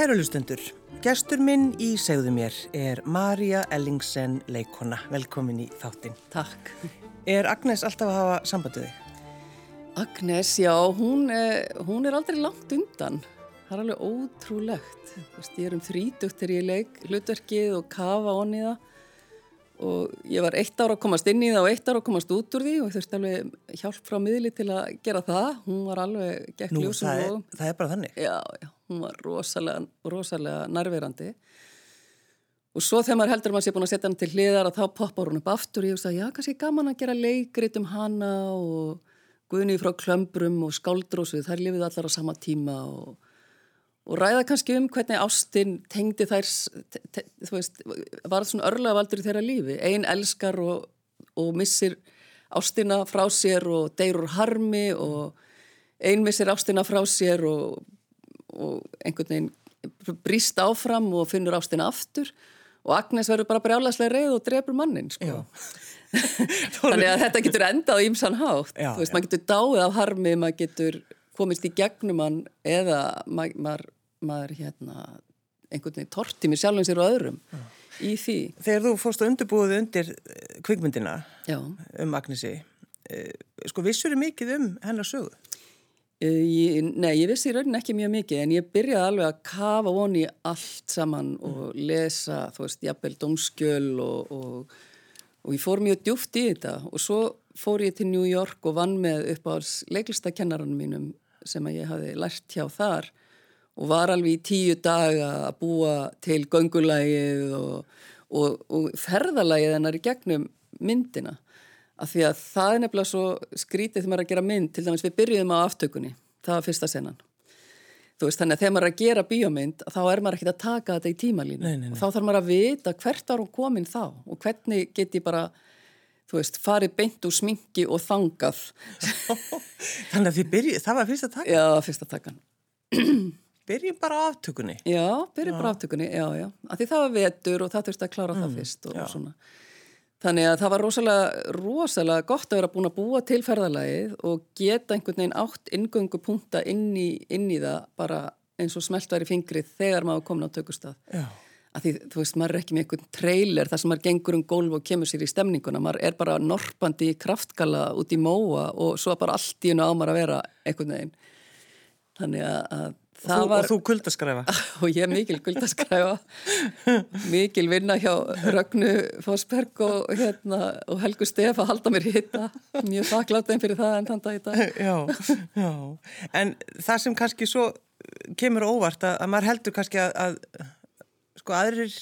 Kæru hlustundur, gestur minn í segðu mér er Marja Ellingsen leikona. Velkomin í þáttinn. Takk. Er Agnes alltaf að hafa sambandið þig? Agnes, já, hún, eh, hún er aldrei langt undan. Það er alveg ótrúlegt. Vist, ég er um þrítugt þegar ég leik hlutverkið og kafa onni það og ég var eitt ára að komast inn í það og eitt ára að komast út úr því og þurfti alveg hjálp frá miðli til að gera það. Hún var alveg gekk Nú, ljósum það er, og... það er bara þannig. Já, já, hún var rosalega, rosalega nærverandi. Og svo þegar maður heldur að maður sé búin að setja hann til hliðar að þá poppar hún upp aftur. Og ég veist að já, kannski gaman að gera leikrit um hana og guðni frá klömbrum og skáldrósu, þær lifið allar á sama tíma og, og ræða kannski um hvernig Ástin tengdi þær, þú veist, var svona örlega valdur í þeirra lífi, ein elskar og, og missir Ástina frá sér og deyr úr harmi og ein missir Ástina frá sér og og einhvern veginn brýst áfram og finnur ástina aftur og Agnes verður bara brjálaslega reið og drefur mannin sko. þannig að þetta getur endað í ymsan hátt Já, þú veist, já. maður getur dáið af harmi maður getur komist í gegnum hann eða ma maður, maður hérna einhvern veginn torti mér sjálfum sér og öðrum í því Þegar þú fórst að undirbúið undir eh, kvikmyndina Já. um Agnesi, eh, sko vissur þið mikið um hennar sögu? Eh, Ég, nei, ég vissi í rauninni ekki mjög mikið en ég byrjaði alveg að kafa voni allt saman og lesa, þú veist, jafnvel dómskjöl og, og, og ég fór mjög djúft í þetta. Og svo fór ég til New York og vann með upp á leiklistakennarann mínum sem að ég hafi lært hjá þar. Og var alveg í tíu daga að búa til göngulægið og, og, og ferðalægið hennar í gegnum myndina af því að það er nefnilega svo skrítið þegar maður er að gera mynd, til dæmis við byrjuðum á aftökunni, það var fyrsta senan. Þú veist, þannig að þegar maður er að gera bíómynd þá er maður ekkert að taka þetta í tímalínu. Og þá þarf maður að vita hvert árum komin þá og hvernig get ég bara þú veist, farið beint úr sminki og þangað. Þannig að þið byrjuð, það var fyrst að taka, já, fyrsta takan. Byrjum bara á aftökunni. já, byrjuð bara á aftökunni, já, já. Af því það var vetur og það þurfti að klára Mm, það fyrst og, svona Þannig að það var rosalega, rosalega gott að vera búin að búa til ferðalagið og geta einhvern veginn átt ingöngu punta inn í, inn í það bara eins og smelt væri fingrið þegar maður komin á. Að því, þú veist, maður er ekki með einhvern trailer þar sem maður gengur um gólf og kemur sér í stemninguna. Maður er bara norpandi í kraftgala út í móa og svo bara allt í hennu á maður að vera einhvern veginn. Þannig að, þú, var... og þú kuldaskræfa. og ég mikil guldaskræfa mikil vinna hjá Rögnu Fosberg og, hérna, og Helgu Stef að halda mér hitta mjög þakklátt einn fyrir það en þann dag í dag já, já. En það sem kannski svo kemur óvart að, að maður heldur kannski að, að sko aðrir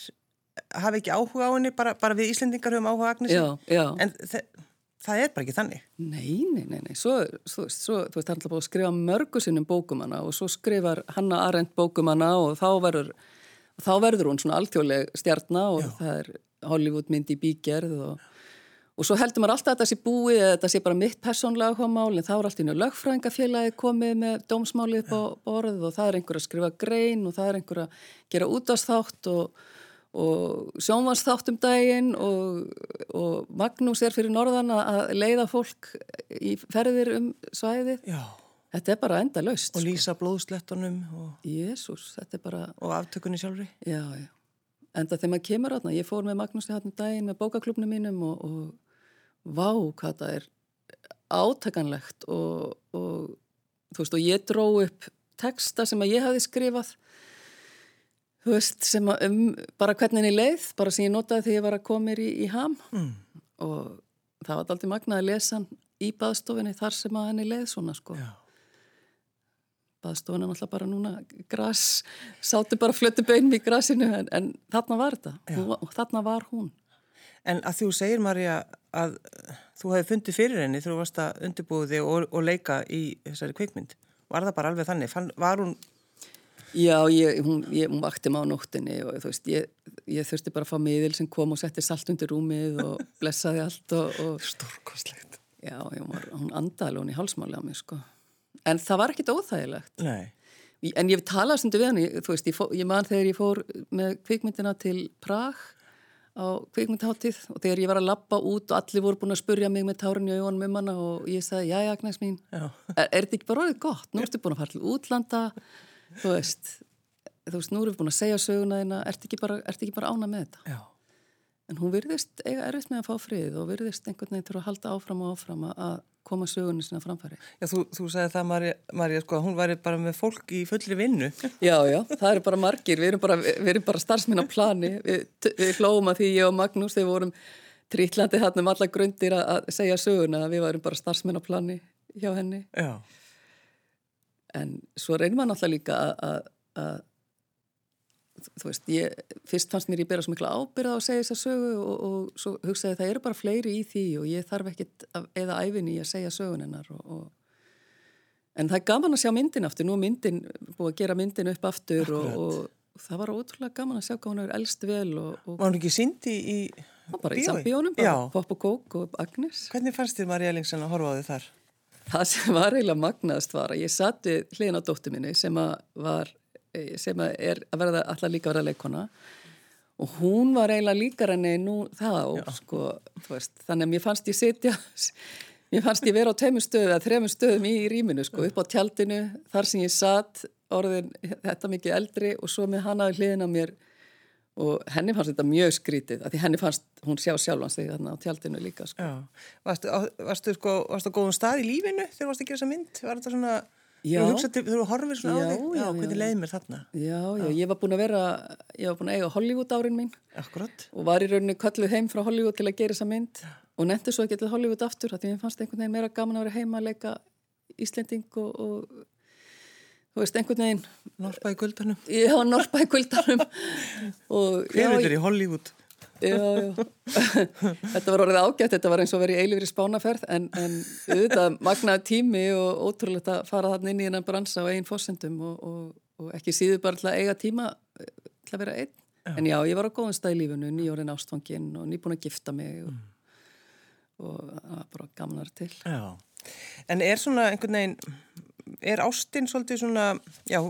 hafi ekki áhuga á henni, bara, bara við Íslendingar höfum áhuga á Agnesi. já, já, En þe það er bara ekki þannig. nei, nei, nei, nei. Svo, svo, svo, þú veist, það er búið að skrifa mörgu sinnum bókum hana og svo skrifar Hanna Arendt bókum hana og þá verður þá verður hún svona alþjóðleg stjarnar og það er Hollywood mynd í bígerð og Og svo heldur maður alltaf að þetta sé búið eða þetta sé bara mitt persónlega áhugamál en þá er alltaf einu lögfræðingafélagi komið með dómsmálið upp á borðið og það er einhver að skrifa grein og það er einhver að gera útastþátt og, og sjónvansþátt um daginn og, og Magnús er fyrir norðan að leiða fólk í ferðir um svæðið. Já. Þetta er bara enda laust. Og lýsa blóðslettunum og, Jésús, þetta er bara... og aftökunni sjálfri. Já, já. Enda þegar maður kemur átna, ég fór með Magnúsi hann daginn með bókaklubnum mínum og, og vá hvað það er átakanlegt og, og þú veist og ég dró upp texta sem að ég hafi skrifað þú veist sem að um bara hvernig henni leið, bara sem ég notaði þegar ég var að koma mér í, í ham Mm. og það var aldrei magnað að lesa hann í baðstofinni þar sem að henni leið svona sko Já. baðstofan er náttúrulega bara núna gras, sátu bara flötu beinum í grasinu en, en þarna var þetta hún, var- þarna var hún En að þú segir, Marja, að þú hefði fundið fyrir henni þegar þú varst að undirbúið þig og, og leika í þessari kvikmynd. Var það bara alveg þannig? Fann, var hún, Já, ég, hún, ég, hún vakti á nóttinni og þú veist, ég, ég þurfti bara að fá miðil sem kom og setti salt undir rúmið og blessaði allt og, og stórkostlegt? já, var, hún andaði hún í hálsmáli á mig, sko. En það var ekkit óþægilegt. Nei. En ég talaði stundu við hann, þú veist, ég, man þegar ég fór með kvikmyndina til Prag á kvikmyndháttíð og þegar ég var að lappa út og allir voru búin að spurja mig með tárin í augunum um hana og ég sagði, já, Agnes mín, Já. er, er þetta ekki bara orðið gott? Nú ertu búin að fara til útlanda, þú veist, þú veist, nú erum við búin að segja söguna þína, ert ekki bara, bara ána með þetta? Já. En hún virðist eiga erfitt með að fá frið og virðist einhvern veginn til að halda áfram og áfram að koma sögunni sinna framfæri. Já, þú, þú sagði það, Marja, sko, hún væri bara með fólk í fullri vinnu. Já, já, það eru bara margir, við erum bara, við erum bara starfsmenn á plani, við, við hlóum að því ég og Magnús við vorum trítlandi hann um alla grundir að, segja söguna við varum bara starfsmenn á plani hjá henni. Já. En svo reynir maður náttúrulega líka að, að, að þú veist, ég, fyrst fannst mér ég bera svo mikla ábyrða á að segja þessa sögu og, og svo hugsaði það eru bara fleiri í því og ég þarf ekkit eða æfinni í að segja sögunennar og, og, en það er gaman að sjá myndin aftur, nú er myndin búið að gera myndin upp aftur og það var ótrúlega gaman að sjá hvað hún hefur elst vel Var hún ekki syndi í, í bara í sambíónum, bara Pop og Kók og Agnes. Hvernig fannst þér Marja Ellingsen að horfa á þið þar? Það sem var eiginlega magnaðast var að ég satt við hliðin á dóttu minni sem að var Eh, sem er að verða alltaf líka að vera leikona og hún var eiginlega líkar enni nú það og sko veist, þannig að mér fannst ég setja mér fannst ég vera á teimur stöðu eða þremur stöðum í rýminu sko upp á tjaldinu þar sem ég satt orðin þetta mikið eldri og svo með hana hliðin á mér og henni fannst þetta mjög skrítið af því henni fannst hún sjá sjálfans þegar þarna á tjaldinu líka sko. Varstu, varstu sko varstu á góðum stað í lífinu þegar varstu að gera þessa mynd? Var þetta svona Þú þú horfir svona já, á þig, já, já, hvernig leiði mér þarna? Já, já, ég var búin að vera, ég var búin að eiga Hollywood árin mín Akkurat. og var í rauninni kalluð heim frá Hollywood til að gera þessa mynd og nefndi svo ekki til Hollywood aftur því ég fannst einhvern veginn meira gaman að vera heima að leika Íslending og, og þú veist, einhvern veginn Norpa í guldanum Já, Norpa í guldanum Hver er þetta í Hollywood? Já, já. þetta var orðið ágætt, þetta var eins og verið eilifri spánaferð en, en auðvitað magnaði tími og ótrúlegt að fara þarna inn í hennan bransa á einn fósendum og, og, og ekki síður bara til að eiga tíma eh, til að vera einn. Já. En já, ég var á góðan stað í lífunu, nýjórin ástfangin og nýbúin að gifta mig og, mm. og það var bara gamnar til. Já, en er svona einhvern veginn, er ástinn svolítið svona, já,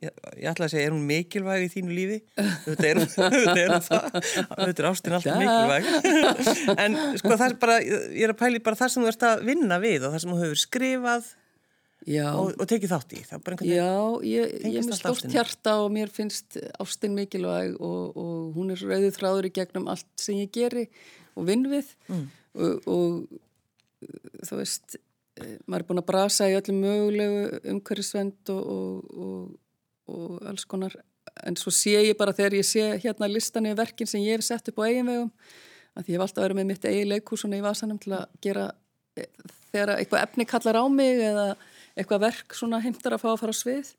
ég, ég ætla að segja, er hún mikilvæg í þínu lífi? Þetta er, þetta er það, þetta er ástin alltaf mikilvæg. en sko það er bara, ég er að pæli bara það sem þú ert að vinna við og það sem þú hefur skrifað og, og tekið þátt í. Já, ég, er með stórt hjarta og mér finnst ástin mikilvæg og, og hún er rauðið þráður í gegnum allt sem ég geri og vinn við mm. og, og þú veist maður er búin að brasa í öllum mögulegu umhverfisvend og, og, og, og alls konar. En svo sé ég bara þegar ég sé hérna listan yfir verkin sem ég hef sett upp á eiginvegum að ég hef alltaf verið með mitt eigi leikúsuna í vasanum til að gera eh, þegar eitthvað efni kallar á mig eða eitthvað verk svona heimtar að fá að fara á svið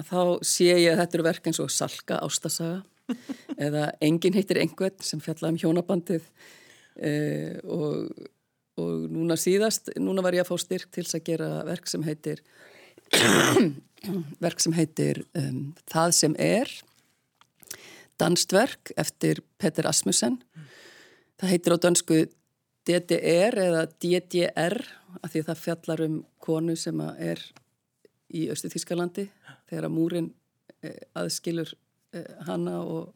að þá sé ég að þetta eru verk eins og Salka Ástasaga eða Engin heitir Engveld sem fjallaði um hjónabandið eh, og og núna síðast, núna var ég að fá styrk til að gera verk sem heitir verk sem heitir um, Það sem er danstverk eftir Petter Asmussen. Það heitir á dansku DDR eða DDR af því það fjallar um konu sem er í Östu Þískalandi þegar að múrin eh, aðskilur eh, hana og,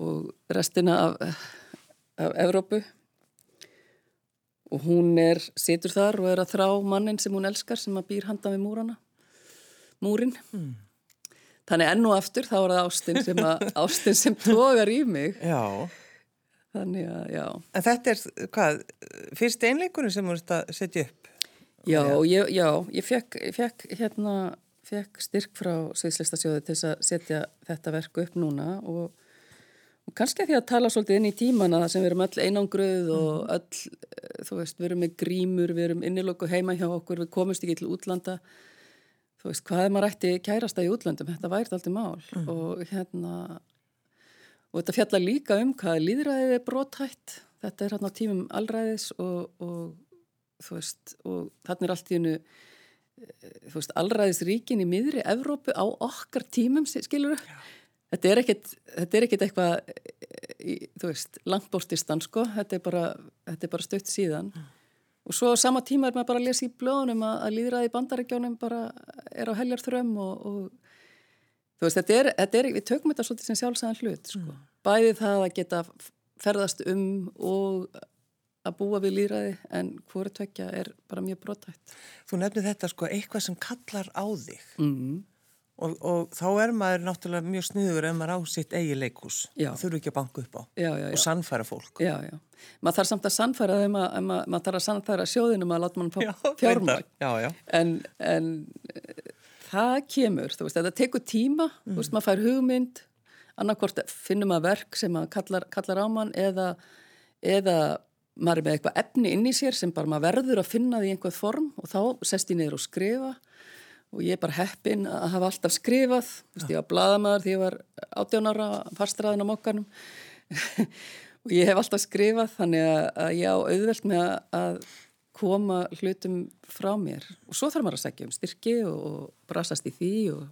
og restina af, af Evrópu og hún er, situr þar og er að þrá mannin sem hún elskar sem að býr handa við múrana múrin mm. þannig enn og aftur þá er það Ástin sem, að, Ástin sem tógar í mig já þannig að já En þetta er hvað, fyrst einleikunum sem að setja upp? Já, ég, já, ég fekk, fekk hérna, fekk styrk frá Sviðslistasjóði til að setja þetta verku upp núna og og kannski að því að tala svolítið inn í tímana það sem við erum öll einangruð og mhm. öll, eh, þú veist, við erum með grímur, við erum innilöku heima hjá okkur, við komumst ekki til útlanda, þú veist, hvað er maður ætti kærasta í útlandum, þetta vært aldrei mál mm. og hérna, og þetta fjallar líka um hvað líðræðið er brótætt, þetta er hérna á tímum allræðis og, og þú veist, og þarna er allt í hennu, eh, þú veist, allræðisríkin í miðri Evrópu á okkar tímum, skilur þau? Þetta er ekkit, þetta er ekkit eitthvað, þú veist, langbóstistan sko, þetta er bara, bara stökt síðan mm. og svo á sama tíma er maður bara að lesa í blóðunum að, að líðræði bandaregjónum bara er á heljar þrömm og, og þú veist, þetta er, þetta er, við tökum þetta svolítið sem sjálfsæðan hlut sko, mm. bæði það að geta ferðast um og að búa við líðræði en hverju tvekja er bara mjög brotætt. Þú nefnir þetta sko, eitthvað sem kallar á þig. Mhm. Og, og þá er maður náttúrulega mjög sniður ef maður á sitt eigi leikús. Þurfu ekki að banka upp á. Já, já. Og sannfæra fólk. Já, já. Maður þarf samt að sannfæra þeim að, að maður, maður þarf að sannfæra sjóðinum að láta mann fá já. En, en eh, það kemur, þú veist, þetta tekur tíma, þú veist, maður fær hugmynd, annarkvort finnum maður verk sem maður kallar, kallar á mann eða, eða maður er með eitthvað efni inn í sér sem bara maður verður að finna því í einhvað form og þá sest ég niður og skrifa og ég er bara heppin að hafa alltaf skrifað, þú veist, ég var bladamæður því ég var 18 ára fastraðin á mokkanum og ég hef alltaf skrifað þannig að, að ég á auðvelt með að, koma hlutum frá mér og svo þarf maður að segja um styrki og, og brasast í því og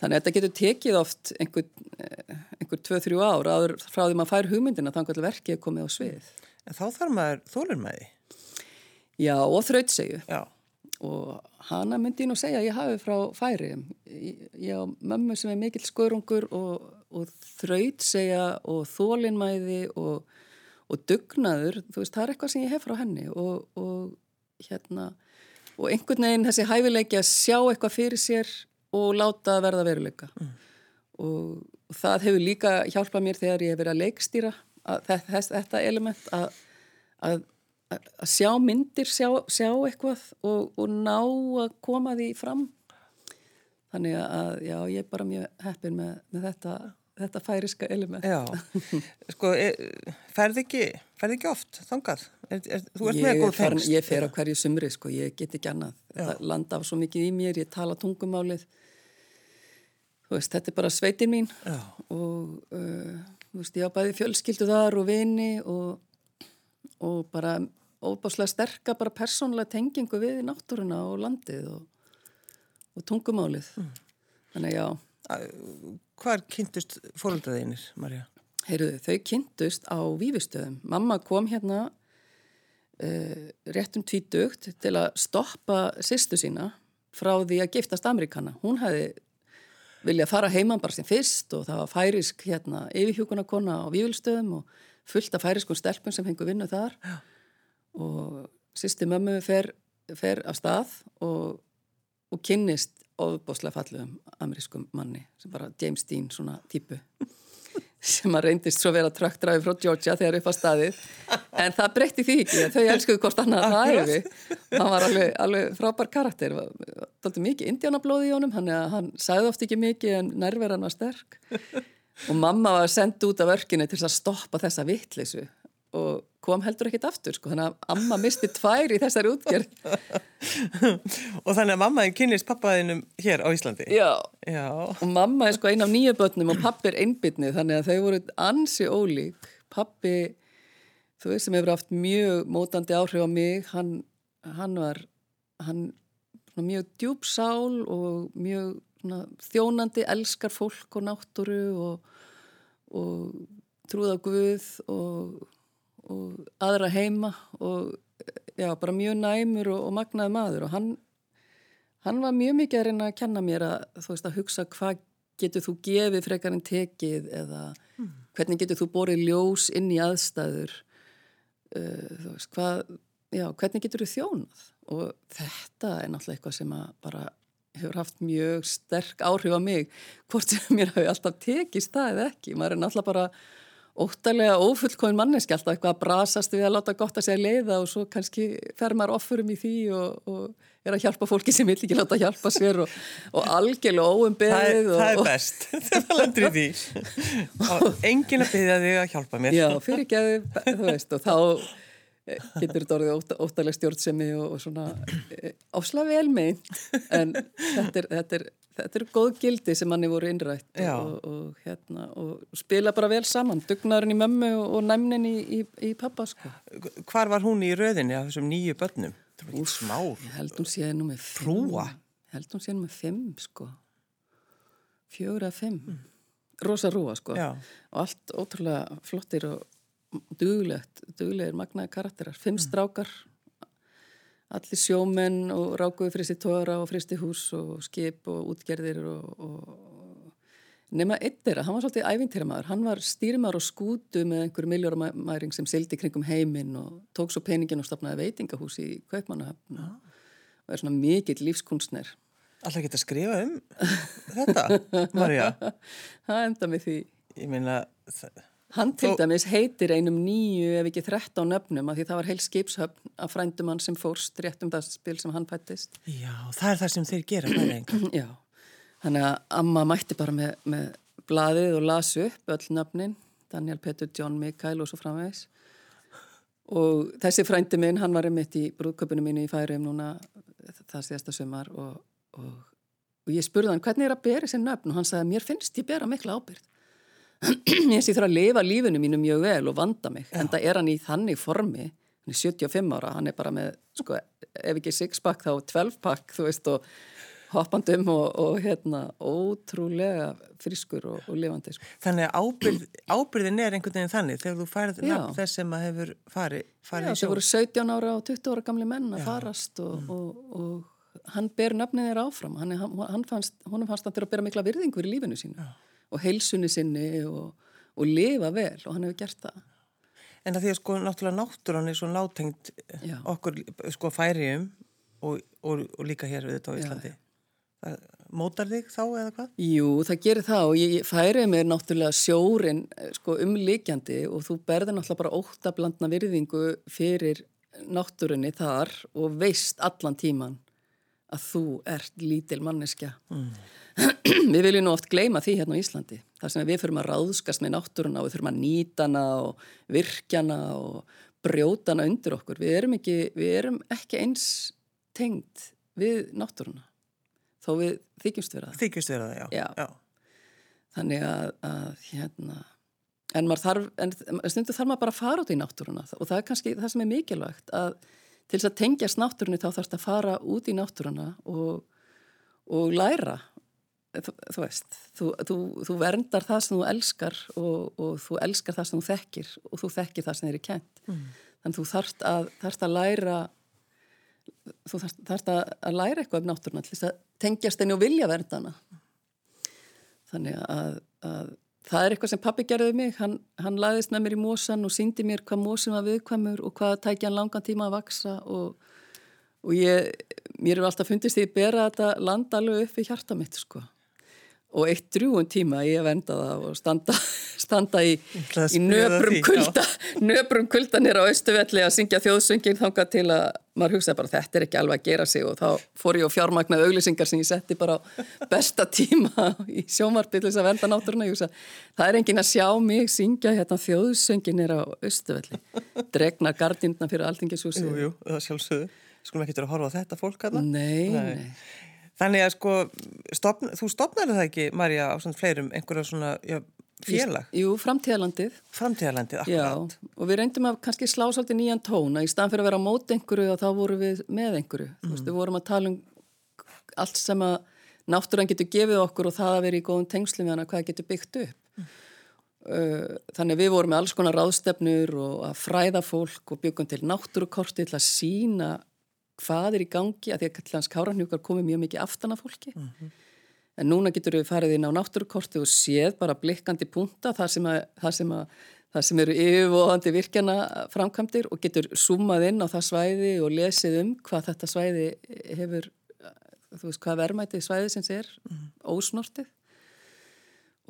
þannig að þetta getur tekið oft einhver, eh, einhver 2-3 ár áður frá því maður fær hugmyndina þannig að verkið er komið á svið. En þá þarf maður þólur með því. Já og þrautsegju Já. Og hana myndi ég nú segja að ég hafi frá færi. Ég, á mömmu sem er mikill skörungur og, og þrautsegja og þólinmæði og, og dugnaður, þú veist, það er eitthvað sem ég hef frá henni og, og hérna, og einhvern veginn þessi hæfileiki að sjá eitthvað fyrir sér og láta verða veruleika. Og, og það hefur líka hjálpað mér þegar ég hef verið að leikstýra að, þess, þetta element að, að að sjá myndir, sjá, sjá eitthvað og, og ná að koma því fram þannig að já, ég er bara mjög heppin með, með þetta, þetta færiska element Já. Sko, e, ferð ekki, ferð ekki oft þangað? Er, er, þú ert ég, með góð tengst. ég fer á hverju sumri sko, ég get ekki annað það landa af svo mikið í mér, ég tala tungumálið þú veist, þetta er bara sveitin mín Já. og uh, þú veist, ég á bæði fjölskyldu þar og vini og, og bara óbáslega sterka bara persónlega tengingu við náttúruna og landið og, og tungumálið þannig já, Hvar kynntust fóröldraðinir, Marja? heyrðu, þau kynntust á vífistöðum. Mamma kom hérna uh, rétt um tvítugt til að stoppa sýstu sína frá því að giftast Amerikana. Hún hefði viljað fara heiman bara sem fyrst og það var færisk hérna yfirhjúkunarkona á vífilstöðum og fullt af færiskum stelpum sem hengur vinnu þar. Já. og sýsti mömmu fer, fer af stað og, og kynnist ofbáslega fallegum amerískum manni sem bara James Dean svona típu sem að reyndist svo vera trökkdræfi frá Georgia þegar upp á staðið. En það breytti því ekki þau elskuðu hvort annað að það efi hann var alveg, alveg frábær karakter það var mikið indjánablóði í honum hann, hann sagði oft ekki mikið en nærveran var sterk og mamma var sendt út af örkinu til að stoppa þessa vittleysu og kom heldur ekkit aftur sko, þannig að amma misti tvær í þessari útgerð Og þannig að mammaðin kynnist pappaðinum hér á Íslandi? Já, Já. og mamma er sko einn af nýju börnum og pappi er einbytnið þannig að þau voru ansi ólík pappi, þú veist sem hefur haft mjög mótandi áhrif á mig hann, hann var hann mjög djúb sál og mjög svona, þjónandi elskar fólk og náttúru og, og trúða Guð og, og aðra heima og já, bara mjög næmur og, og magnaði maður. Og hann hann var mjög mikið að reyna að kenna mér að, veist, að hugsa hvað getur þú gefið frekar en tekið eða hvernig getur þú borið ljós inn í aðstæður uh, veist, hvað já, hvernig getur þú þjónað? Og þetta er náttúrulega eitthvað sem að bara hefur haft mjög sterk áhrif á mig hvort sem mér hafi alltaf tekist það eða ekki, maður er náttúrulega bara óttalega ófullkóin manneski alltaf eitthvað að brasast við að láta gott að segja leiða og svo kannski fer maður offurum í því og, og er að hjálpa fólki sem vil ekki láta hjálpa sér og, og algjörlega Það, óumbeðið er- það er best. Það lendur í því. Og enginn að byggja þig að hjálpa mér. Já, fyrir geði, þú veist, og þá getur þetta orðið ótta, óttalega stjórnsemi og, og svona e, ásla vel meint, en þetta er, þetta er, þetta er góð gildi sem manni voru innrætt og, og, hérna, og spila bara vel saman, dugnarinn í mömmu og, næmnin í, í, í pappa, sko. Hvar var hún í röðinni af þessum nýju börnum? Smár. Ég held hún sé nú með. Frúa? Ég held hún sé nú með fimm, sko. Fjögur að fimm. Rosa rúa, sko. Já. Og allt ótrúlega flottir og duglegt, duglegir magnaði karakterar. Fimm strákar, allir sjómenn og rákuði fristi tóra og fristi hús og skip og útgerðir og, og nema einn þeirra, hann var svolítið ævintýramæður, hann var stýrimaður og skútu með einhverju miljóramæring sem sildi kringum heiminn og tók svo peningin og stopnaði veitingahús í Kaupmannahöfn og er svona mikill lífskunstner Alltaf geta að skrifa um þetta, Marja. Það enda með því. Ég meina, það, Hann til dæmis heitir einum nýju ef ekki 13 nöfnum af því það var heil skipshöfn af frændumann sem fórst rétt um það spil sem hann fættist. já, það er það sem þeir gera, það er einhver. Já, þannig að amma mætti bara með, með blaðið og las upp öll nöfnin, Daniel, Petur, John, Mikael og svo framvegis. Og þessi frændi minn, hann var einmitt í brúðköpunum mínu í færium núna það síðasta sumar og, og, og ég spurði hann hvernig er að bera þessi nöfn og hann sagði mér finnst ég bera mikla ábyrgð. ég sé þurfa að lifa lífinu mínu mjög vel og vanda mig, en það er hann í þannig formi, hann er 75 ára, hann er bara með, sko, ef ekki 6-pack þá 12-pack, þú veist, og hoppandum og, og hérna, ótrúlega frískur og, og lifandi, sko. Þannig að ábyrð, ábyrðin er einhvern veginn þannig þegar þú færð Já. nafn þess sem að hefur farið fari Já, í það sjó. voru 17 ára og 20 ára gamli menn að farast og, og, og hann ber nafnið þeirra áfram, hann, hann, fannst, honum fannst hann til að bera mikla virðingu fyrir lífinu sínu og heilsunni sinni og, og lifa vel og hann hefur gert það. En að því að sko náttúrulega náttúran er svo nátengt Já. okkur sko færium og, og, og líka hér við þetta á Já, Íslandi. Það, mótar þig þá eða hvað? Jú, það gerir það og ég ég færi mér náttúrulega sjórin sko, umlikjandi og þú berður náttúrulega bara óttablandna virðingu fyrir náttúrunni þar og veist allan tíman að þú ert lítil manneskja. við viljum nú oft gleyma því hérna á Íslandi. þar sem við fyrir að ráðskast með náttúruna og við þurfum að nýta hana og virkjana og brjóta hana undir okkur. Við erum ekki, við erum ekki eins tengd við náttúruna þó við þykjumst vera það. Þykjust vera það, já. Já. Þannig að, að hérna, en maður þarf, en stundu þarf maður bara að fara út í náttúruna og það er kannski það sem er mikilvægt að til þess að tengjast náttúrunni þá þarfst að fara út í náttúruna og, og læra, þú, þú veist, þú, þú, þú verndar það sem þú elskar og, og þú elskar það sem þú þekkir og þú þekkir það sem þeir eru kent. Mm. Þannig þú þarfst að, þarfst að læra þú þarfst, þarfst að, læra eitthvað um náttúruna til þess að tengjast henni og vilja vernda hana. Þannig að, að það er eitthvað sem pappi gerði mig. Hann, hann laðist með mér í mósan og síndi mér hvað mósin var viðkvæmur og hvað tækja hann langan tíma að vaksa og, og ég, mér er alltaf fundist því að bera þetta land alveg upp í hjarta mitt sko. Og eitt drjúun tíma ég venda það og standa, standa í, að í nöbrum kulda, nöbrum kulda nýra á Östuvelli að syngja þjóðsöngin þangað til að maður hugsaði bara þetta er ekki alveg að gera sig og þá fór ég og fjármagnaði auglýsingar sem ég setti bara á besta tíma í sjómarpi til þess að venda náttúruna. Hugsa, það er engin að sjá mig syngja hérna þjóðsöngin nýra á Östuvelli. Dregna gardindna fyrir alþingishúsið. Jú, jú, það sjálfsögðu. Skulum ekki vera að horfa á þetta fólk aðna. Nei, Nei. nei. Þannig að sko, stopn, þú stopnar það ekki, Marja, á svona fleirum, einhverja svona já, félag, Jú, framtíðalandið. framtíðarlandið, Já, akkurat. og við reyndum að kannski slá svolítið nýjan tóna í staðan fyrir að vera á mót einhverju þá vorum við með einhverju. Þú veist, við vorum að tala um allt sem að náttúran getur gefið okkur og það að vera í góðum tengslum við hana hvað getur byggt upp. Uh, Þannig að við vorum með alls konar ráðstefnur og að fræða fólk og byggum til náttúrukorti til að sína hvað er í gangi að því að kallans káranhjúkar komið mjög mikið aftan af fólki. En núna getur við farið inn á náttúrukorti og séð bara blikkandi punta þar sem, að, þar sem, að, þar sem eru yfirvóðandi virkjana framkvæmdir og getur zoomað inn á það svæði og lesið um hvað þetta svæði hefur, þú veist, hvað verðmætið svæði sem er ósnortið.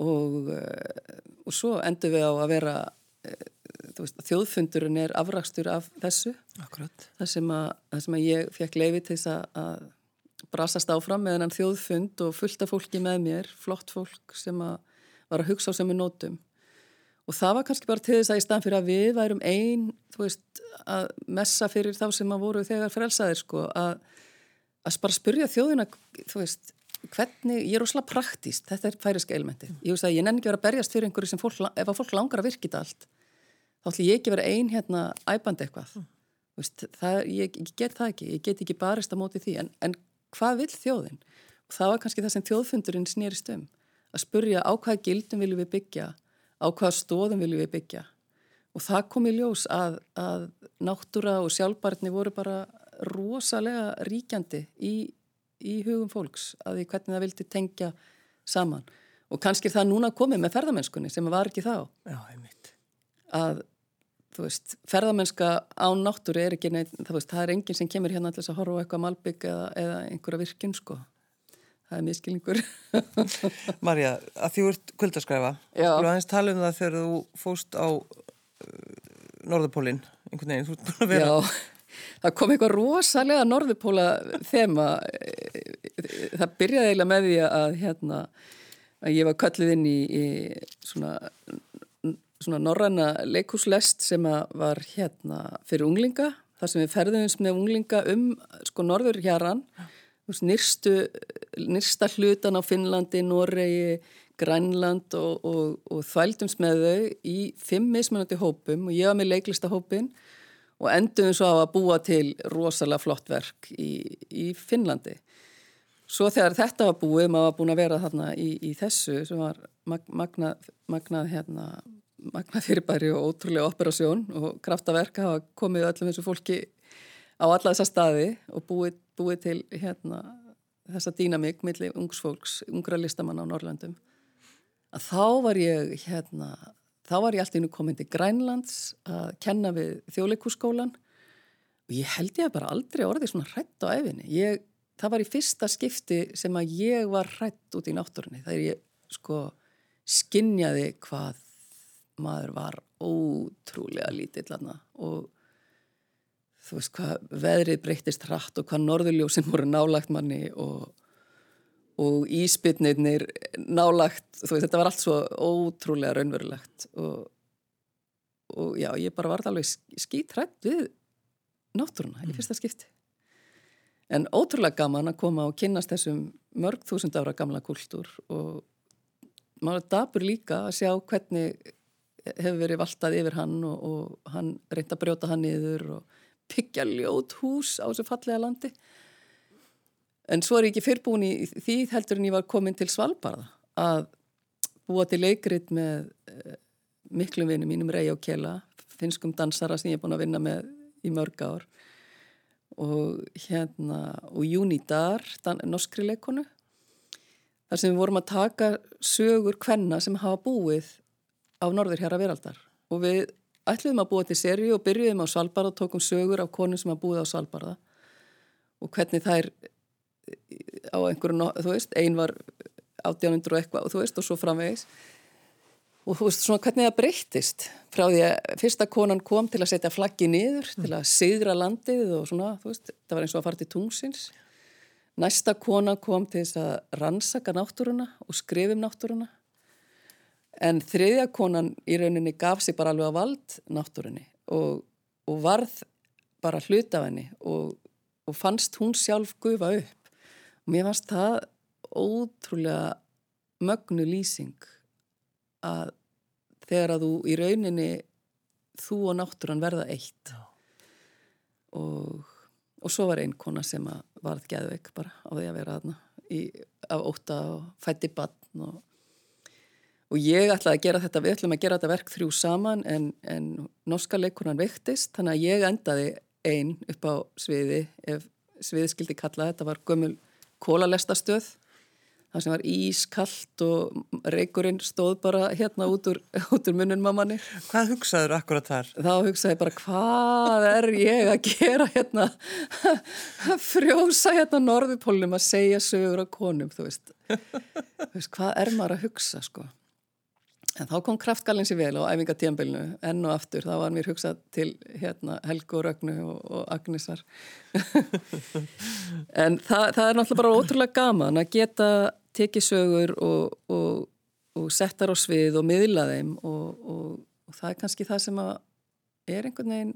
Og, eh, og svo endur við á að vera, eh, veist, þjóðfundurinn er afrakstur af þessu Akkurat. þar sem að, þar sem að ég fekk leiði til þess að, brasast áfram með hennan þjóðfund og fullta fólki með mér, flott fólk sem að var að hugsa á sem við nótum. Og það var kannski bara til þess að í staðan fyrir að við værum ein, þú veist, að messa fyrir þá sem að voru þegar frelsaðir, sko, að, að bara spurja þjóðina, veist, hvernig, ég er óslega praktíst, þetta er færiska elementi. Ég ég nenni ekki að vera að berjast fyrir einhverju sem fólk, ef að fólk langar að virka þetta allt, þá ætlum ég ekki að vera ein hérna æbandi eitthvað. Þú Veist, það, ég, ég get það ekki, ég get ekki barist á móti því, en, en hvað vil þjóðin? Og það var kannski það sem þjóðfundurinn snýrist um, að spurja á hvaða gildum viljum við byggja, á hvaða stóðum viljum við byggja. Og það kom í ljós að, að náttúra og sjálfbarni voru bara rosalega ríkjandi í, í hugum fólks, að því hvernig það vildi tengja saman. Og kannski er það núna komið með ferðamennskunni sem var ekki þá Já, einmitt. að þú veist, ferðamennska án náttúru er ekki neitt, veist, það er enginn sem kemur hérna þess að horfa á eitthvað malbygg eða, eða einhverja virkun sko. það er miskilningur. Marja, að því þú ert kvöldaskræfa, þú aðeins tala um það þegar þú fóst á uh, Norðupólinn, einhvern veginn, þú ert búin að vera. Já, það kom eitthvað rosalega Norðupóla þema, það byrjaði eiginlega með því að, hérna, að ég var kallið inn í, í svona, svona norræna leikúslest sem var hérna fyrir unglinga, þar sem við ferðumst með unglinga um sko norður hjaran, nýrstu, nýrsta hlutan á Finnlandi, Noregi, Grænland og, og, og þvældumst með þau í fimm mismunandi hópum og ég var með leiklista hópin og enduðum svo á að búa til rosalega flott verk í, í Finnlandi. Svo þegar þetta var búið, maður var búin að vera þarna í, í þessu sem var magnað, magnað, hérna, magnað fyrirbæri og ótrúlega operasjón og kraftaverk hafa komið öllum þessu fólki á alla þessa staði og búið, búið til hérna, þessa dýnamík millir ungsfólks, ungra listamann á Norrlandum að þá var ég hérna, þá var ég alltaf inn og komin til Grænlands að kenna við þjóðleikússkólan og ég held ég að bara aldrei orðið svona hrætt á æfinni ég, það var í fyrsta skipti sem að ég var hrætt út í náttúrunni þegar ég sko skinnjaði hvað maður var ótrúlega lítill og þú veist hvað veðrið breytist hratt og hvað norðurljósinn voru nálagt manni og og íspitnirnir nálagt, þú veist, þetta var allt svo ótrúlega raunverulegt og, og já, ég bara var alveg skítrætt við náttúruna mm. í fyrsta skipti en ótrúlega gaman að koma og kynast þessum mörg þúsund ára gamla kultúr og maður dabur líka að sjá hvernig hefur verið valtað yfir hann og, og hann reynda að brjóta hann yfir og byggja ljót hús á þessu fallega landi. En svo er ég ekki fyrrbúin í því heldur en ég var komin til Svalbard að búa til leikrit með uh, miklum vinum mínum Rey og Kjela, finskum dansara sem ég er búin að vinna með í mörg ár. Og hérna og Júnidar, norskri leikonu þar sem við vorum að taka sögur kvenna sem hafa búið á norður hér að veraldar. Og við ætluðum að búa til seri og byrjuðum á Svalbard og tókum sögur af konum sem hafa búið á Svalbard og hvernig þær á einhverju, þú veist, ein var 1800 og eitthvað og þú veist og svo framvegis. Og þú veist svona hvernig það breyttist frá því að fyrsta konan kom til að setja flaggi niður, til að sigra landið og svona, þú veist, það var eins og að fara til tungsins næsta kona kom til þess að rannsaka náttúruna og skrifum náttúruna en þriðja konan í rauninni gaf sér bara alveg á vald náttúrunni og, og varð bara hlut af henni og, og fannst hún sjálf gufa upp. Mér fannst það ótrúlega mögnu lýsing að þegar að þú í rauninni þú og náttúran verða eitt. Og, og svo var einn kona sem varð geðveik bara á því að vera aðna af óta og fætti bann og, og ég ætlaði að gera þetta, við ætlum að gera þetta verk þrjú saman en, en norska leikonan veiktist þannig að ég endaði einn upp á sviði ef sviði skildi kalla þetta var gömul kólalestastöð það sem var ískallt og reykurinn stóð bara hérna út úr, út úr munnum mammanni. Hvað hugsaður akkurat þar? Þá hugsaði bara hvað er ég að gera hérna að frjósa hérna norðupólum að segja sögur á konum, þú veist. þú veist, hvað er maður að hugsa sko? En þá kom kraftgallins í vel á æfingatíanbylnu, enn og aftur, þá var mér hugsað til hérna, Helgu og Rögnu og, og Agnesar. en það, það er náttúrulega bara ótrúlega gaman að geta tekið sögur og, og, og setja á svið og miðla þeim og það er kannski það sem er einhvern veginn,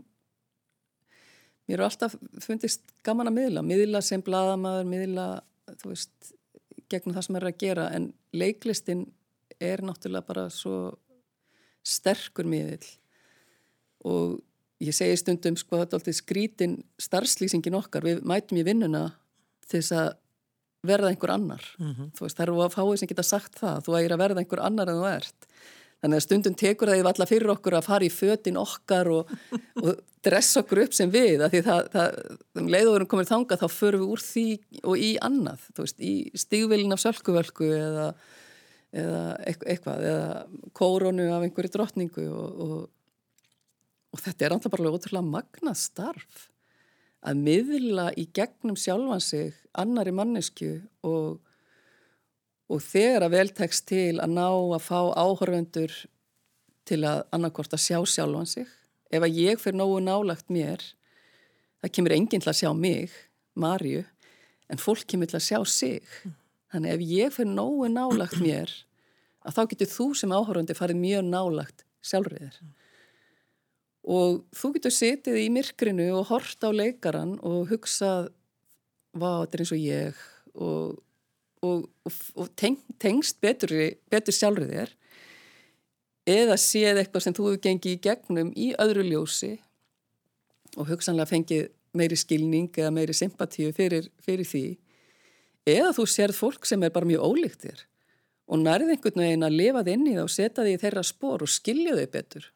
mér er alltaf fundist gaman að miðla, miðla sem bladamæður, miðla, þú veist, gegnum það sem er að gera, en leiklistin er náttúrulega bara svo sterkur miðil og ég segi stundum sko þetta er alltaf skrítin starfslýsingin okkar, við mætum í vinnuna til þess að verða einhver annar. Mm -hmm. þú veist, það eru að fáið sem geta sagt það. Þú ægir að verða einhver annar en þú ert. Þannig að stundum tekur það í valla fyrir okkur að fara í fötin okkar og, og dressa okkur upp sem við. Að því það, það um leiðuðurum komir þanga þá förum við úr því og í annað. Þú veist, í stígvilin af sölkuvölku eða eða eitthvað eða kóronu af einhverju drottningu og, og, og þetta er alltaf bara ótrúlega magna starf að miðla í gegnum sjálfan sig annari mannesku og, og þegar að vel tekst til að ná að fá áhörvendur til að annarkort að sjá sjálfan sig. Ef að ég fyrir nógu nálagt mér það kemur enginn til að sjá mig Marju, en fólk kemur til að sjá sig þannig ef ég fyrir nógu nálagt mér að þá getur þú sem áhörvendi farið mjög nálagt sjálfriðir og þú getur setið í myrkrinu og hort á leikaran og hugsað hvað þetta er eins og ég. Og, og, og, og teng, tengst betur, betur sjálfur þér. Eða séð eitthvað sem þú hefur gengið í gegnum í öðru ljósi og hugsanlega fengið meiri skilning eða meiri sympatíu fyrir, fyrir því eða þú sérð fólk sem er bara mjög ólíktir og nærið einhvern veginn að lifa þið inn í það og setja þið í þeirra spór og skilja þau betur.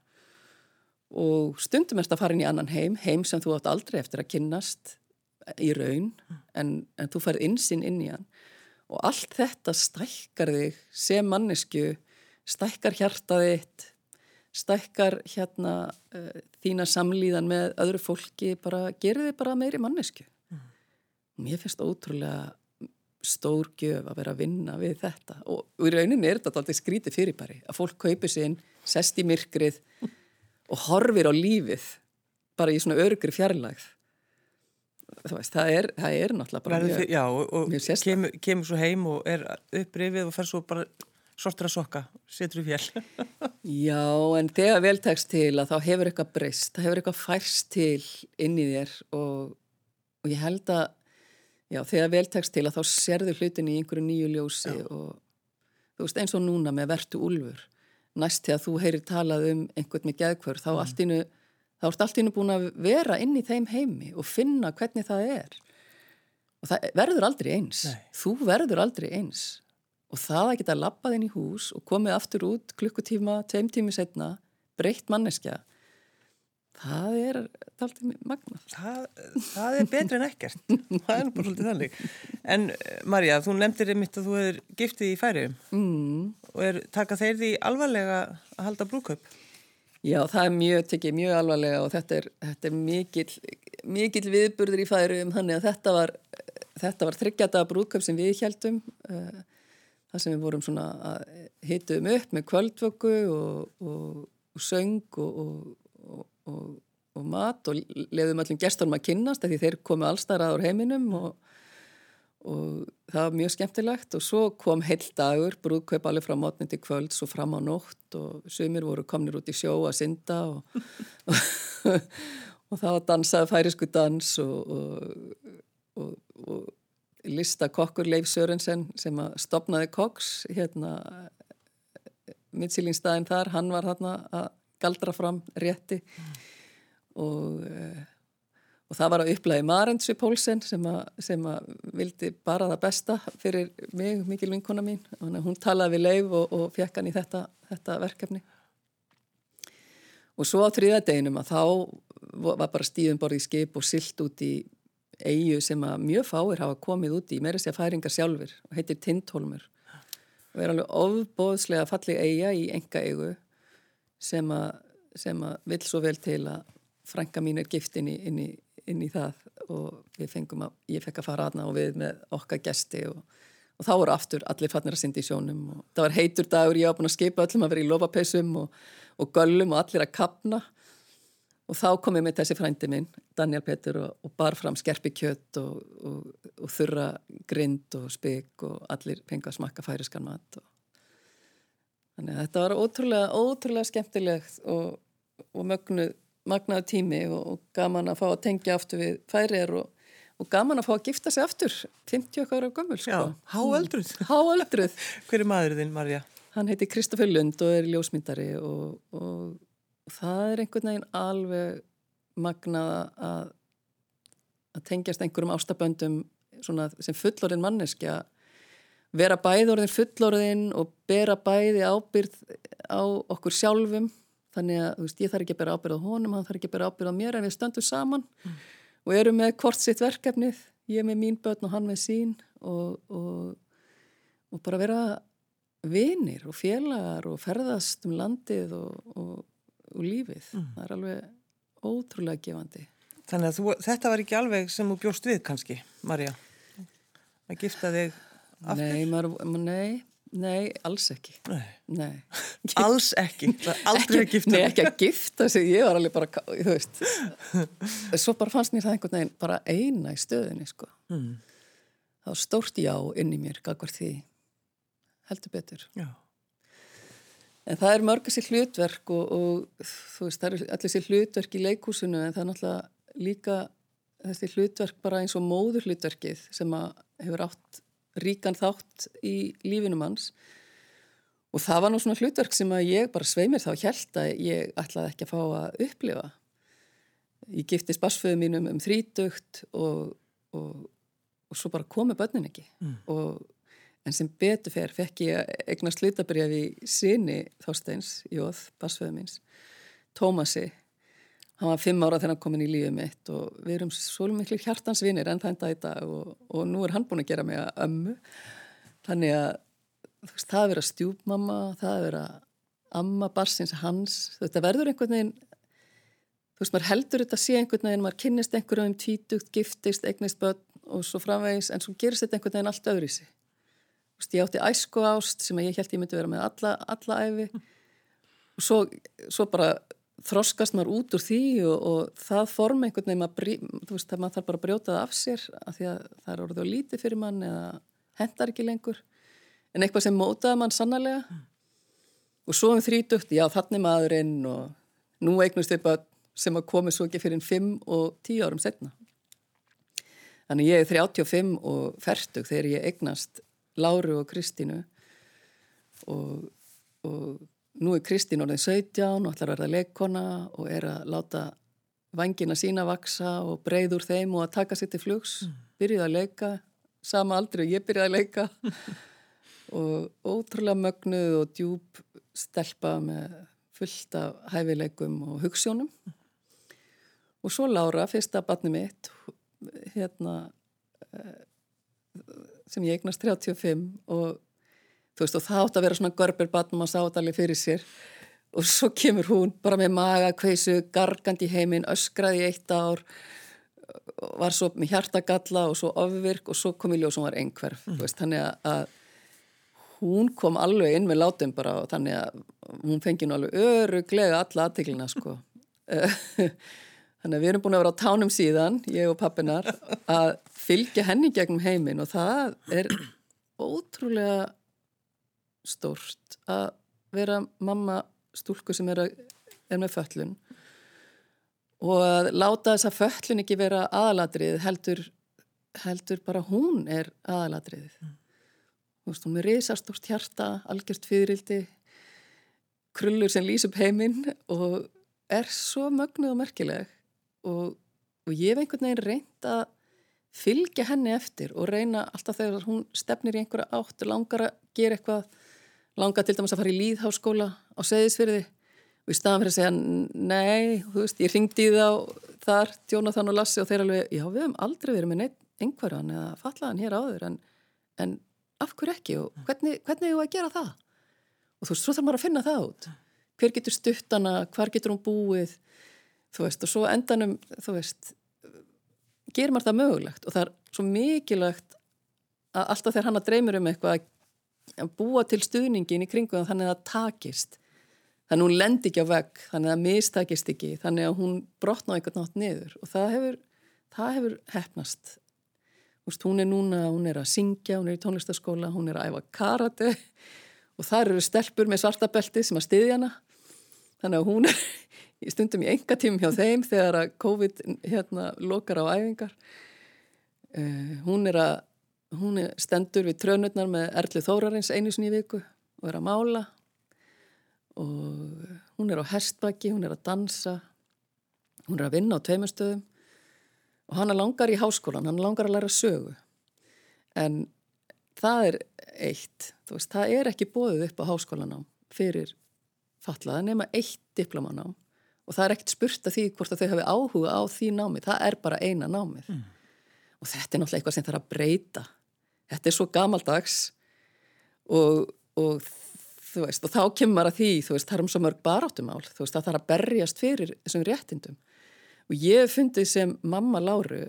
Og stundum erst að fara inn í annan heim, heim sem þú átt aldrei eftir að kynnast í raun en, en þú færð insinn inn í hann. Og allt þetta stækkar þig sem mannesku stækkar hjartaðitt stækkar hérna uh, þína samlíðan með öðru fólki bara gerir þig bara meiri mannesku mm. mér finnst ótrúlega stór gjöf að vera að vinna við þetta. Og, og í rauninni er þetta alltaf skrítið fyrirbæri að fólk kaupir sinn, sest í myrkrið og horfir á lífið bara í svona örgri fjarlægð. Veist, það, er, það er náttúrulega bara mjög, já, og, og kemur, kemur svo heim og er upprifið og fer svo bara sortur að sokka, setur í fjell Já, en þegar veltækst til að þá hefur eitthvað breyst það hefur eitthvað færst til inn í þér og, og ég held að já, þegar veltækst til að þá serðu hlutin í einhverju nýju ljósi já. og þú veist eins og núna með vertu úlfur næst að þú heyrir talað um einhvern með geðkvör, þá mm. ert allt innu búin að vera inn í þeim heimi og finna hvernig það er og það verður aldrei eins Nei. þú verður aldrei eins og það að geta lappað inn í hús og komið aftur út klukkutíma, tveim tími setna breytt manneskja það er alltaf magna það, það er betri en ekkert. Það er bara svolítið þannig. En Marja, þú nefndir einmitt að þú hefur giftið í færi mm. og er taka þeir því alvarlega að halda brúköp Já, það er mjög, tekið mjög alvarlega og þetta er, þetta er mikill, mikill viðburður í færum, þannig að þetta var, þetta var þryggjata brúköp sem við heldum, uh, það sem við vorum svona að hitum upp með kvöldvöku og, og, og söng og, og mat og lefðum allir gestunum að kynast því þeir komu allstarað á heiminum og og það var mjög skemmtilegt. Og svo kom heil dagur, brúðkaup alveg frá mótni til kvölds og fram á nótt og sömur voru komnir út í sjó að synda og, og, og það var dansað færisku dans og, og lista kokkur Leif Sörensen sem að stopnaði koks hérna mittsýlingstæðin þar, hann var hérna að galdra fram rétti. Mm. og og það var að upplæði Marendsi Pólsen sem, sem að vildi bara það besta fyrir mig, mikil vinkona mín. Hún talaði við Leif og, og fekk hann í þetta, þetta verkefni. Og svo á þriðadeginum að þá var bara stíðum borðið í skip og silt út í eigu sem að mjög fáir hafa komið út í, meira sér færingar sjálfur og heitir Tindholmur og er alveg ofbóðslega fallið eiga í enga eigu sem að, sem að vil svo vel til að frænka mín er gift inn í, inn í inn í það. Og við fengum að, ég fekk að fara aðna og við með okkar gesti og, og þá voru aftur allir fannir að synda í sjónum og það var heitur dagur, ég var búin að skipa öllum að vera í lofapeisum og, og göllum og allir að kapna. Og þá kom ég með þessi frændi minn, Daniel Petur og, og bar fram skerpi kjött og þurra grind og spik og allir fengið að smakka færiskan mat þannig að þetta var ótrúlega, ótrúlega skemmtilegt og mögnuð magnaðu tími og, og gaman að fá að tengja aftur við færir og, og gaman að fá að gifta sig aftur 50 okkar á gömul sko. Já, háöldruð Háöldruð Hver er maður þinn, Marja? Hann heiti Kristoffer Lund og er ljósmyndari og, og það er einhvern veginn alveg magnað að að tengjast einhverjum ástaböndum sem fullorinn manneskja vera bæðorðin fullorðin og bera bæði ábyrð á okkur sjálfum þannig að veist, ég þarf ekki að bera ábyrð á honum hann þarf ekki að bera ábyrð á mér en við stöndum saman mm. og erum með hvort sitt verkefnið ég með mín börn og hann með sín og, og, og bara vera vinir og félagar og ferðast um landið og, og lífið mm. það er alveg ótrúlega gefandi Þannig að þú, þetta var ekki alveg sem þú bjóst við kannski, Marja að gifta þig? Nei, maður, nei, nei, alls ekki. Nei. Nei. Alls ekki. Er aldrei að gifta Nei, ekki að gifta sig, ég var alveg bara, þú veist, svo bara fannst mér það einhvern veginn bara eina í stöðinni, sko. Mm. Það var stórt já inn í mér, gagvar því, heldur betur. Já. En það er mörg þessi hlutverk og, og þú veist, það eru allir þessi hlutverk í leikúsinu en það er náttúrulega líka þessi hlutverk bara eins og móður hlutverkið sem að hefur átt ríkan þátt í lífinum hans og það var nú svona hlutverk sem að ég bara sveimir þá held að ég ætlaði ekki að fá að upplifa. Ég giftist basföðu mínum um þrítugt og, og, og svo bara komi börnin ekki Mm. og En sem betur fer fekk ég að eignast hlutabrjaf í sinni Þorsteins, Jóð, basföðu míns, Tómasi. Hann var fimm ára þegar hann kom inn í lífið mitt og við erum svolítið miklu hjartansvinir enn þann dag í dag og, og nú er hann búin að gera mig að ömmu. Þannig að veist, það að vera stjúpmamma, það að vera amma barsins hans, þetta verður einhvern veginn, þú veist, maður heldur þetta að sé einhvern veginn, maður kynnist einhverjum um tvítugt, giftist, eignist börn og svo framvegis, en svo gerist þetta einhvern veginn allt öðru í sig. Þú veist, ég átti æsku ást sem ég held ég myndi vera með alla, alla æfi og svo, svo bara þroskast maður út úr því og, og það form einhvern veginn maður, þú veist, það maður þarf bara að brjóta það af sér af því að það er orðið á lítið fyrir mann eða hendar ekki lengur. En eitthvað sem mótaði mann sannarlega. Og svo um þrítugt, já þannig maðurinn og nú eignust við bara sem að komi svo ekki fyrir 5 og 10 árum setna þannig ég er 35 og fertug þegar ég eignast Láru og Kristínu og, og nú er Kristín orðin 17 og ætlar að verða leikkona og er að láta vangina sína vaksa og breið úr þeim og að taka sér til flugs. Byrjuði að leika, sama aldrei og ég byrjuði að leika. Og ótrúlega mögnuð og djúb stelpa með fullt af hæfileikum og hugssjónum og svo Lára, fyrsta barni mitt hérna sem ég eignast 35 og þú veist og það átt að vera svona görbir barn og maður sá þetta alveg fyrir sér og svo kemur hún bara með maga kveisu, gargandi heiminn, öskraði eitt ár var svo með hjartagalla og svo ofvirk og svo kom í og hún var einhverf mm. veist, þannig að hún kom alveg inn með látum bara og þannig að hún fengi nú alveg öruglega alla aðteglina sko þannig að við erum búin að vera á tánum síðan ég og pappinar að fylgja henni gegnum heiminn og það er ótrúlega stórt að vera mamma stúlku sem er, að, er með föllun og að láta þessa föllun ekki vera aðalatrið heldur, heldur bara hún er aðalatriðið mm. þú veist, hún er risastórt hjarta algjört fyririldi krullur sem lýs upp heiminn og er svo mögnuð og merkileg og, og ég hef einhvern veginn reynd að fylgja henni eftir og reyna alltaf þegar hún stefnir í einhverja átt langar að gera eitthvað langar til dæmis að fara í líðháskóla á seðisfyrði og í staðan fyrir að segja nei, þú veist, ég ringdi í þá þar, Jónathan og Lassi og þeir alveg, já við hefum aldrei verið með einhverjan eða fallaðan hér áður en, en af hverju ekki og hvernig, hvernig hefur að gera það? Og þú veist, svo þarf maður að finna það út. Hver getur stuttana, hvar getur hún búið þú veist, og svo endanum þú veist, gerir maður það mögulegt og það er svo mikilvægt að alltaf þegar hann að dreymir um eitthvað að búa til stuðningin í kringum þannig að það takist. Þannig að hún lendi ekki á vegg þannig að það mistakist ekki þannig að hún brotna einhvern nátt niður og það hefur, það hefur hefnast Úst, hún er núna, hún er að syngja hún er í tónlistaskóla, hún er að æfa karate og þar eru stelpur með svartabelti sem að styðja hana. Þannig að hún er í stundum í enga tímum hjá þeim þegar að COVID hérna lokar á æfingar. Uh, hún er að hún er stendur við trönurnar með Erli Þórarins einu sinni í viku og er að mála. Og hún er á herstbaki, hún er að dansa hún er að vinna á tveimustöðum og hann langar í háskólan, hann langar að læra sögu. En það er eitt, þú veist, það er ekki bóðið upp á háskólanám fyrir fatlaða nema eitt diplomanám og það er ekkert spurt að því hvort að þau hafi áhuga á því námið, það er bara eina námið. Mm. og þetta er náttúrulega eitthvað sem þarf að breyta þetta er svo gamaldags og, og þú veist, og þá kemur að því, þú veist, það er um svo mörg baráttumál, þú veist, það þarf að berjast fyrir þessum réttindum og ég hef fundið sem mamma Láru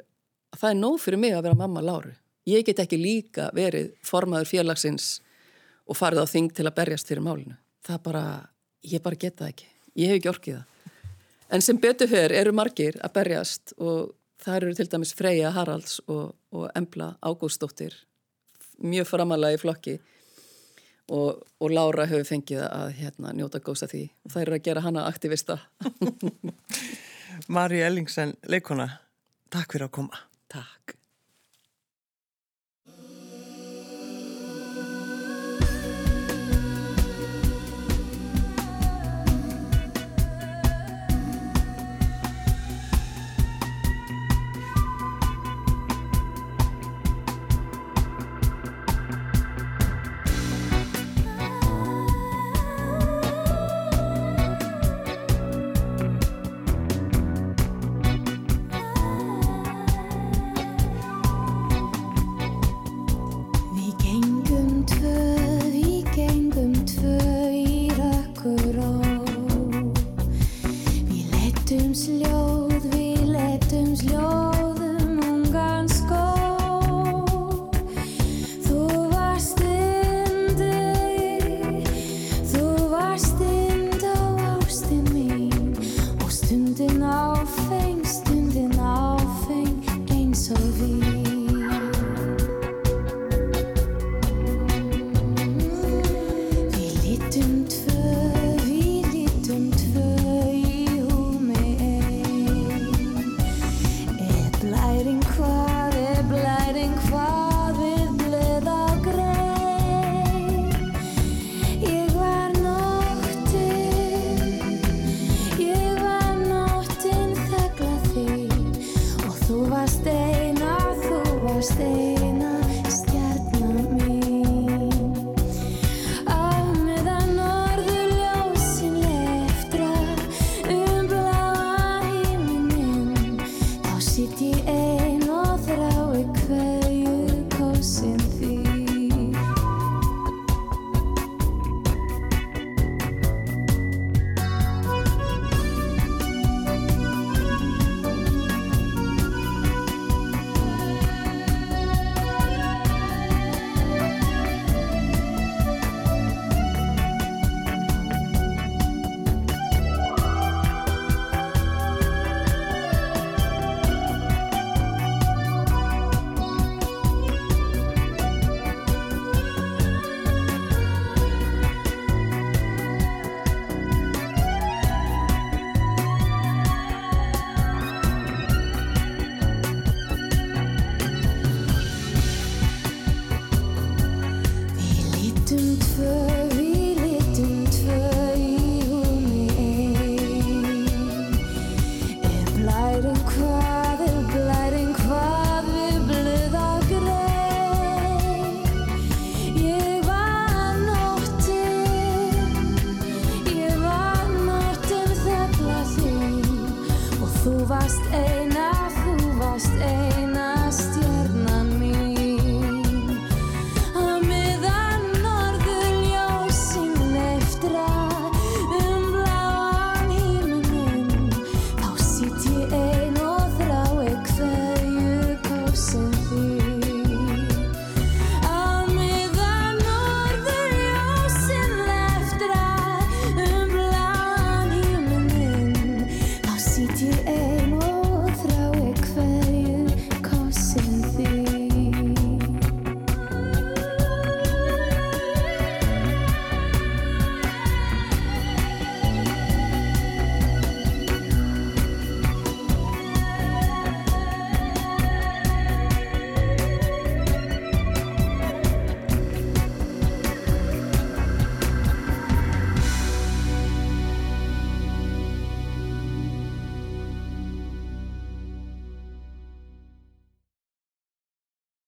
að það er nóg fyrir mig að vera mamma Láru ég get ekki líka verið formaður félagsins og farið á þing til að berjast fyrir málinu. Það bara, ég bara geta það ekki. Ég hef ekki orkið það. En sem betur fyrir eru margir að berjast og það eru til dæmis Freyja Haralds og, og Embla Ágústóttir, mjög framalega í flokki og, og Lára hefur fengið að hérna, njóta góðs að því og það eru að gera hana aktivista. Mari Ellingsen, leikona, takk fyrir að koma. Takk. stay